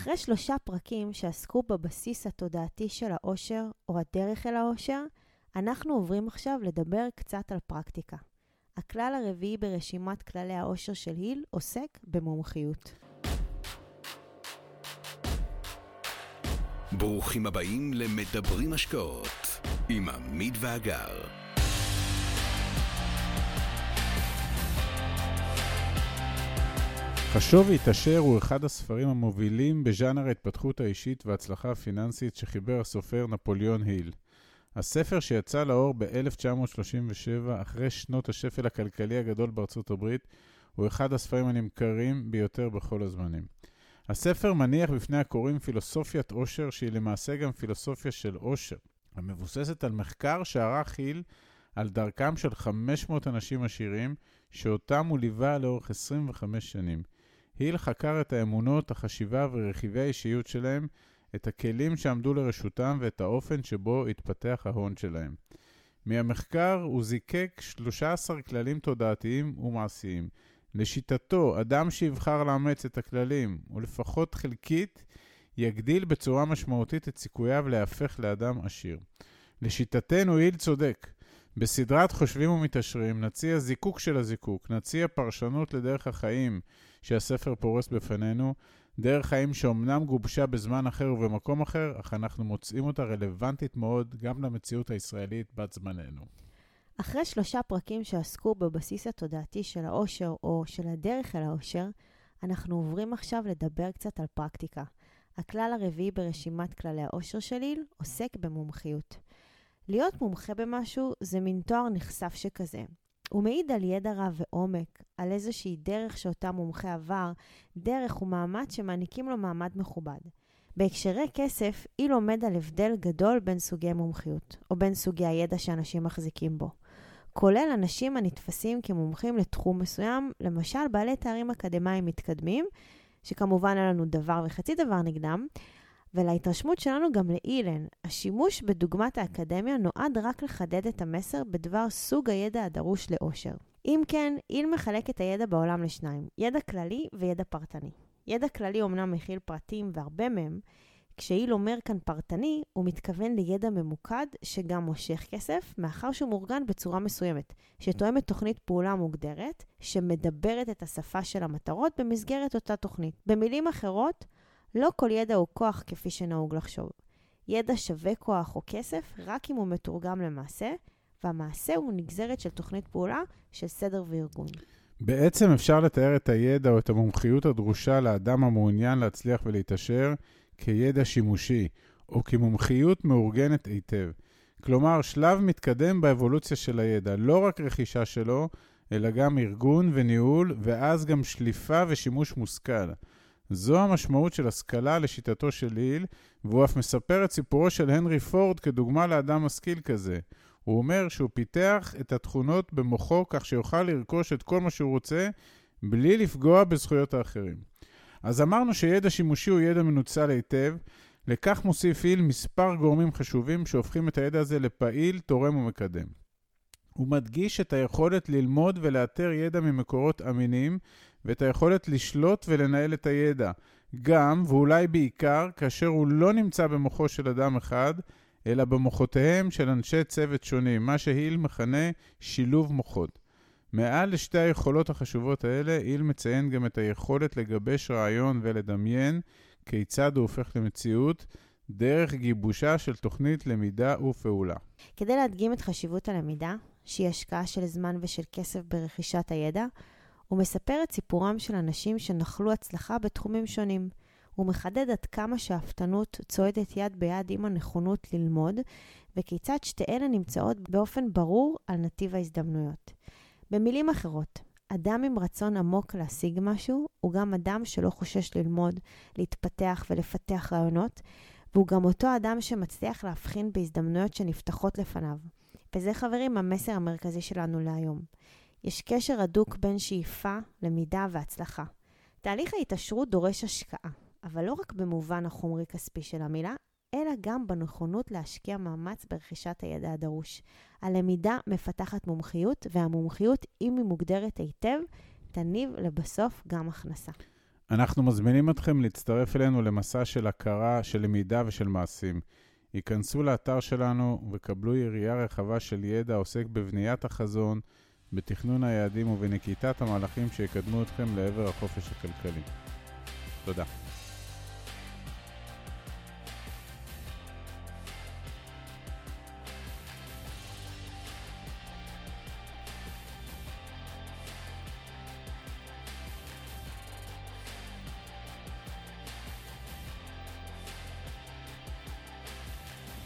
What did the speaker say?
אחרי שלושה פרקים שעסקו בבסיס התודעתי של האושר או הדרך אל האושר, אנחנו עוברים עכשיו לדבר קצת על פרקטיקה. הכלל הרביעי ברשימת כללי האושר של היל עוסק במומחיות. ברוכים הבאים למדברים השקעות עם עמית ואגר. חשוב והתעשר הוא אחד הספרים המובילים בז'אנר ההתפתחות האישית וההצלחה הפיננסית שחיבר הסופר נפוליאון היל. הספר שיצא לאור ב-1937, אחרי שנות השפל הכלכלי הגדול בארצות הברית, הוא אחד הספרים הנמכרים ביותר בכל הזמנים. הספר מניח בפני הקוראים פילוסופיית עושר, שהיא למעשה גם פילוסופיה של עושר, המבוססת על מחקר שערך היל על דרכם של 500 אנשים עשירים, שאותם הוא ליווה לאורך 25 שנים. היל חקר את האמונות, החשיבה ורכיבי האישיות שלהם, את הכלים שעמדו לרשותם ואת האופן שבו התפתח ההון שלהם. מהמחקר הוא זיקק 13 כללים תודעתיים ומעשיים. לשיטתו, אדם שיבחר לאמץ את הכללים, ולפחות חלקית, יגדיל בצורה משמעותית את סיכוייו להפך לאדם עשיר. לשיטתנו, היל צודק. בסדרת חושבים ומתעשרים נציע זיקוק של הזיקוק, נציע פרשנות לדרך החיים שהספר פורס בפנינו, דרך חיים שאומנם גובשה בזמן אחר ובמקום אחר, אך אנחנו מוצאים אותה רלוונטית מאוד גם למציאות הישראלית בת זמננו. אחרי שלושה פרקים שעסקו בבסיס התודעתי של האושר או של הדרך אל האושר, אנחנו עוברים עכשיו לדבר קצת על פרקטיקה. הכלל הרביעי ברשימת כללי האושר של היל עוסק במומחיות. להיות מומחה במשהו זה מין תואר נחשף שכזה. הוא מעיד על ידע רב ועומק, על איזושהי דרך שאותה מומחה עבר, דרך ומעמד שמעניקים לו מעמד מכובד. בהקשרי כסף, היא לומד על הבדל גדול בין סוגי מומחיות, או בין סוגי הידע שאנשים מחזיקים בו. כולל אנשים הנתפסים כמומחים לתחום מסוים, למשל בעלי תארים אקדמיים מתקדמים, שכמובן אין לנו דבר וחצי דבר נגדם, ולהתרשמות שלנו גם לאילן, השימוש בדוגמת האקדמיה נועד רק לחדד את המסר בדבר סוג הידע הדרוש לאושר. אם כן, איל מחלק את הידע בעולם לשניים, ידע כללי וידע פרטני. ידע כללי אומנם מכיל פרטים והרבה מהם, כשאיל אומר כאן פרטני, הוא מתכוון לידע ממוקד שגם מושך כסף, מאחר שהוא מאורגן בצורה מסוימת, שתואמת תוכנית פעולה מוגדרת, שמדברת את השפה של המטרות במסגרת אותה תוכנית. במילים אחרות, לא כל ידע הוא כוח כפי שנהוג לחשוב. ידע שווה כוח או כסף רק אם הוא מתורגם למעשה, והמעשה הוא נגזרת של תוכנית פעולה של סדר וארגון. בעצם אפשר לתאר את הידע או את המומחיות הדרושה לאדם המעוניין להצליח ולהתעשר כידע שימושי, או כמומחיות מאורגנת היטב. כלומר, שלב מתקדם באבולוציה של הידע, לא רק רכישה שלו, אלא גם ארגון וניהול, ואז גם שליפה ושימוש מושכל. זו המשמעות של השכלה לשיטתו של ליל, והוא אף מספר את סיפורו של הנרי פורד כדוגמה לאדם משכיל כזה. הוא אומר שהוא פיתח את התכונות במוחו כך שיוכל לרכוש את כל מה שהוא רוצה, בלי לפגוע בזכויות האחרים. אז אמרנו שידע שימושי הוא ידע מנוצל היטב, לכך מוסיף היל מספר גורמים חשובים שהופכים את הידע הזה לפעיל, תורם ומקדם. הוא מדגיש את היכולת ללמוד ולאתר ידע ממקורות אמינים, ואת היכולת לשלוט ולנהל את הידע, גם, ואולי בעיקר, כאשר הוא לא נמצא במוחו של אדם אחד, אלא במוחותיהם של אנשי צוות שונים, מה שהיל מכנה שילוב מוחות. מעל לשתי היכולות החשובות האלה, היל מציין גם את היכולת לגבש רעיון ולדמיין כיצד הוא הופך למציאות, דרך גיבושה של תוכנית למידה ופעולה. כדי להדגים את חשיבות הלמידה, שהיא השקעה של זמן ושל כסף ברכישת הידע, הוא מספר את סיפורם של אנשים שנחלו הצלחה בתחומים שונים. הוא מחדד עד כמה שאפתנות צועדת יד ביד עם הנכונות ללמוד, וכיצד שתי אלה נמצאות באופן ברור על נתיב ההזדמנויות. במילים אחרות, אדם עם רצון עמוק להשיג משהו, הוא גם אדם שלא חושש ללמוד, להתפתח ולפתח רעיונות, והוא גם אותו אדם שמצליח להבחין בהזדמנויות שנפתחות לפניו. וזה, חברים, המסר המרכזי שלנו להיום. יש קשר הדוק בין שאיפה, למידה והצלחה. תהליך ההתעשרות דורש השקעה, אבל לא רק במובן החומרי-כספי של המילה, אלא גם בנכונות להשקיע מאמץ ברכישת הידע הדרוש. הלמידה מפתחת מומחיות, והמומחיות, אם היא מוגדרת היטב, תניב לבסוף גם הכנסה. אנחנו מזמינים אתכם להצטרף אלינו למסע של הכרה, של למידה ושל מעשים. היכנסו לאתר שלנו וקבלו יריעה רחבה של ידע העוסק בבניית החזון, בתכנון היעדים ובנקיטת המהלכים שיקדמו אתכם לעבר החופש הכלכלי. תודה.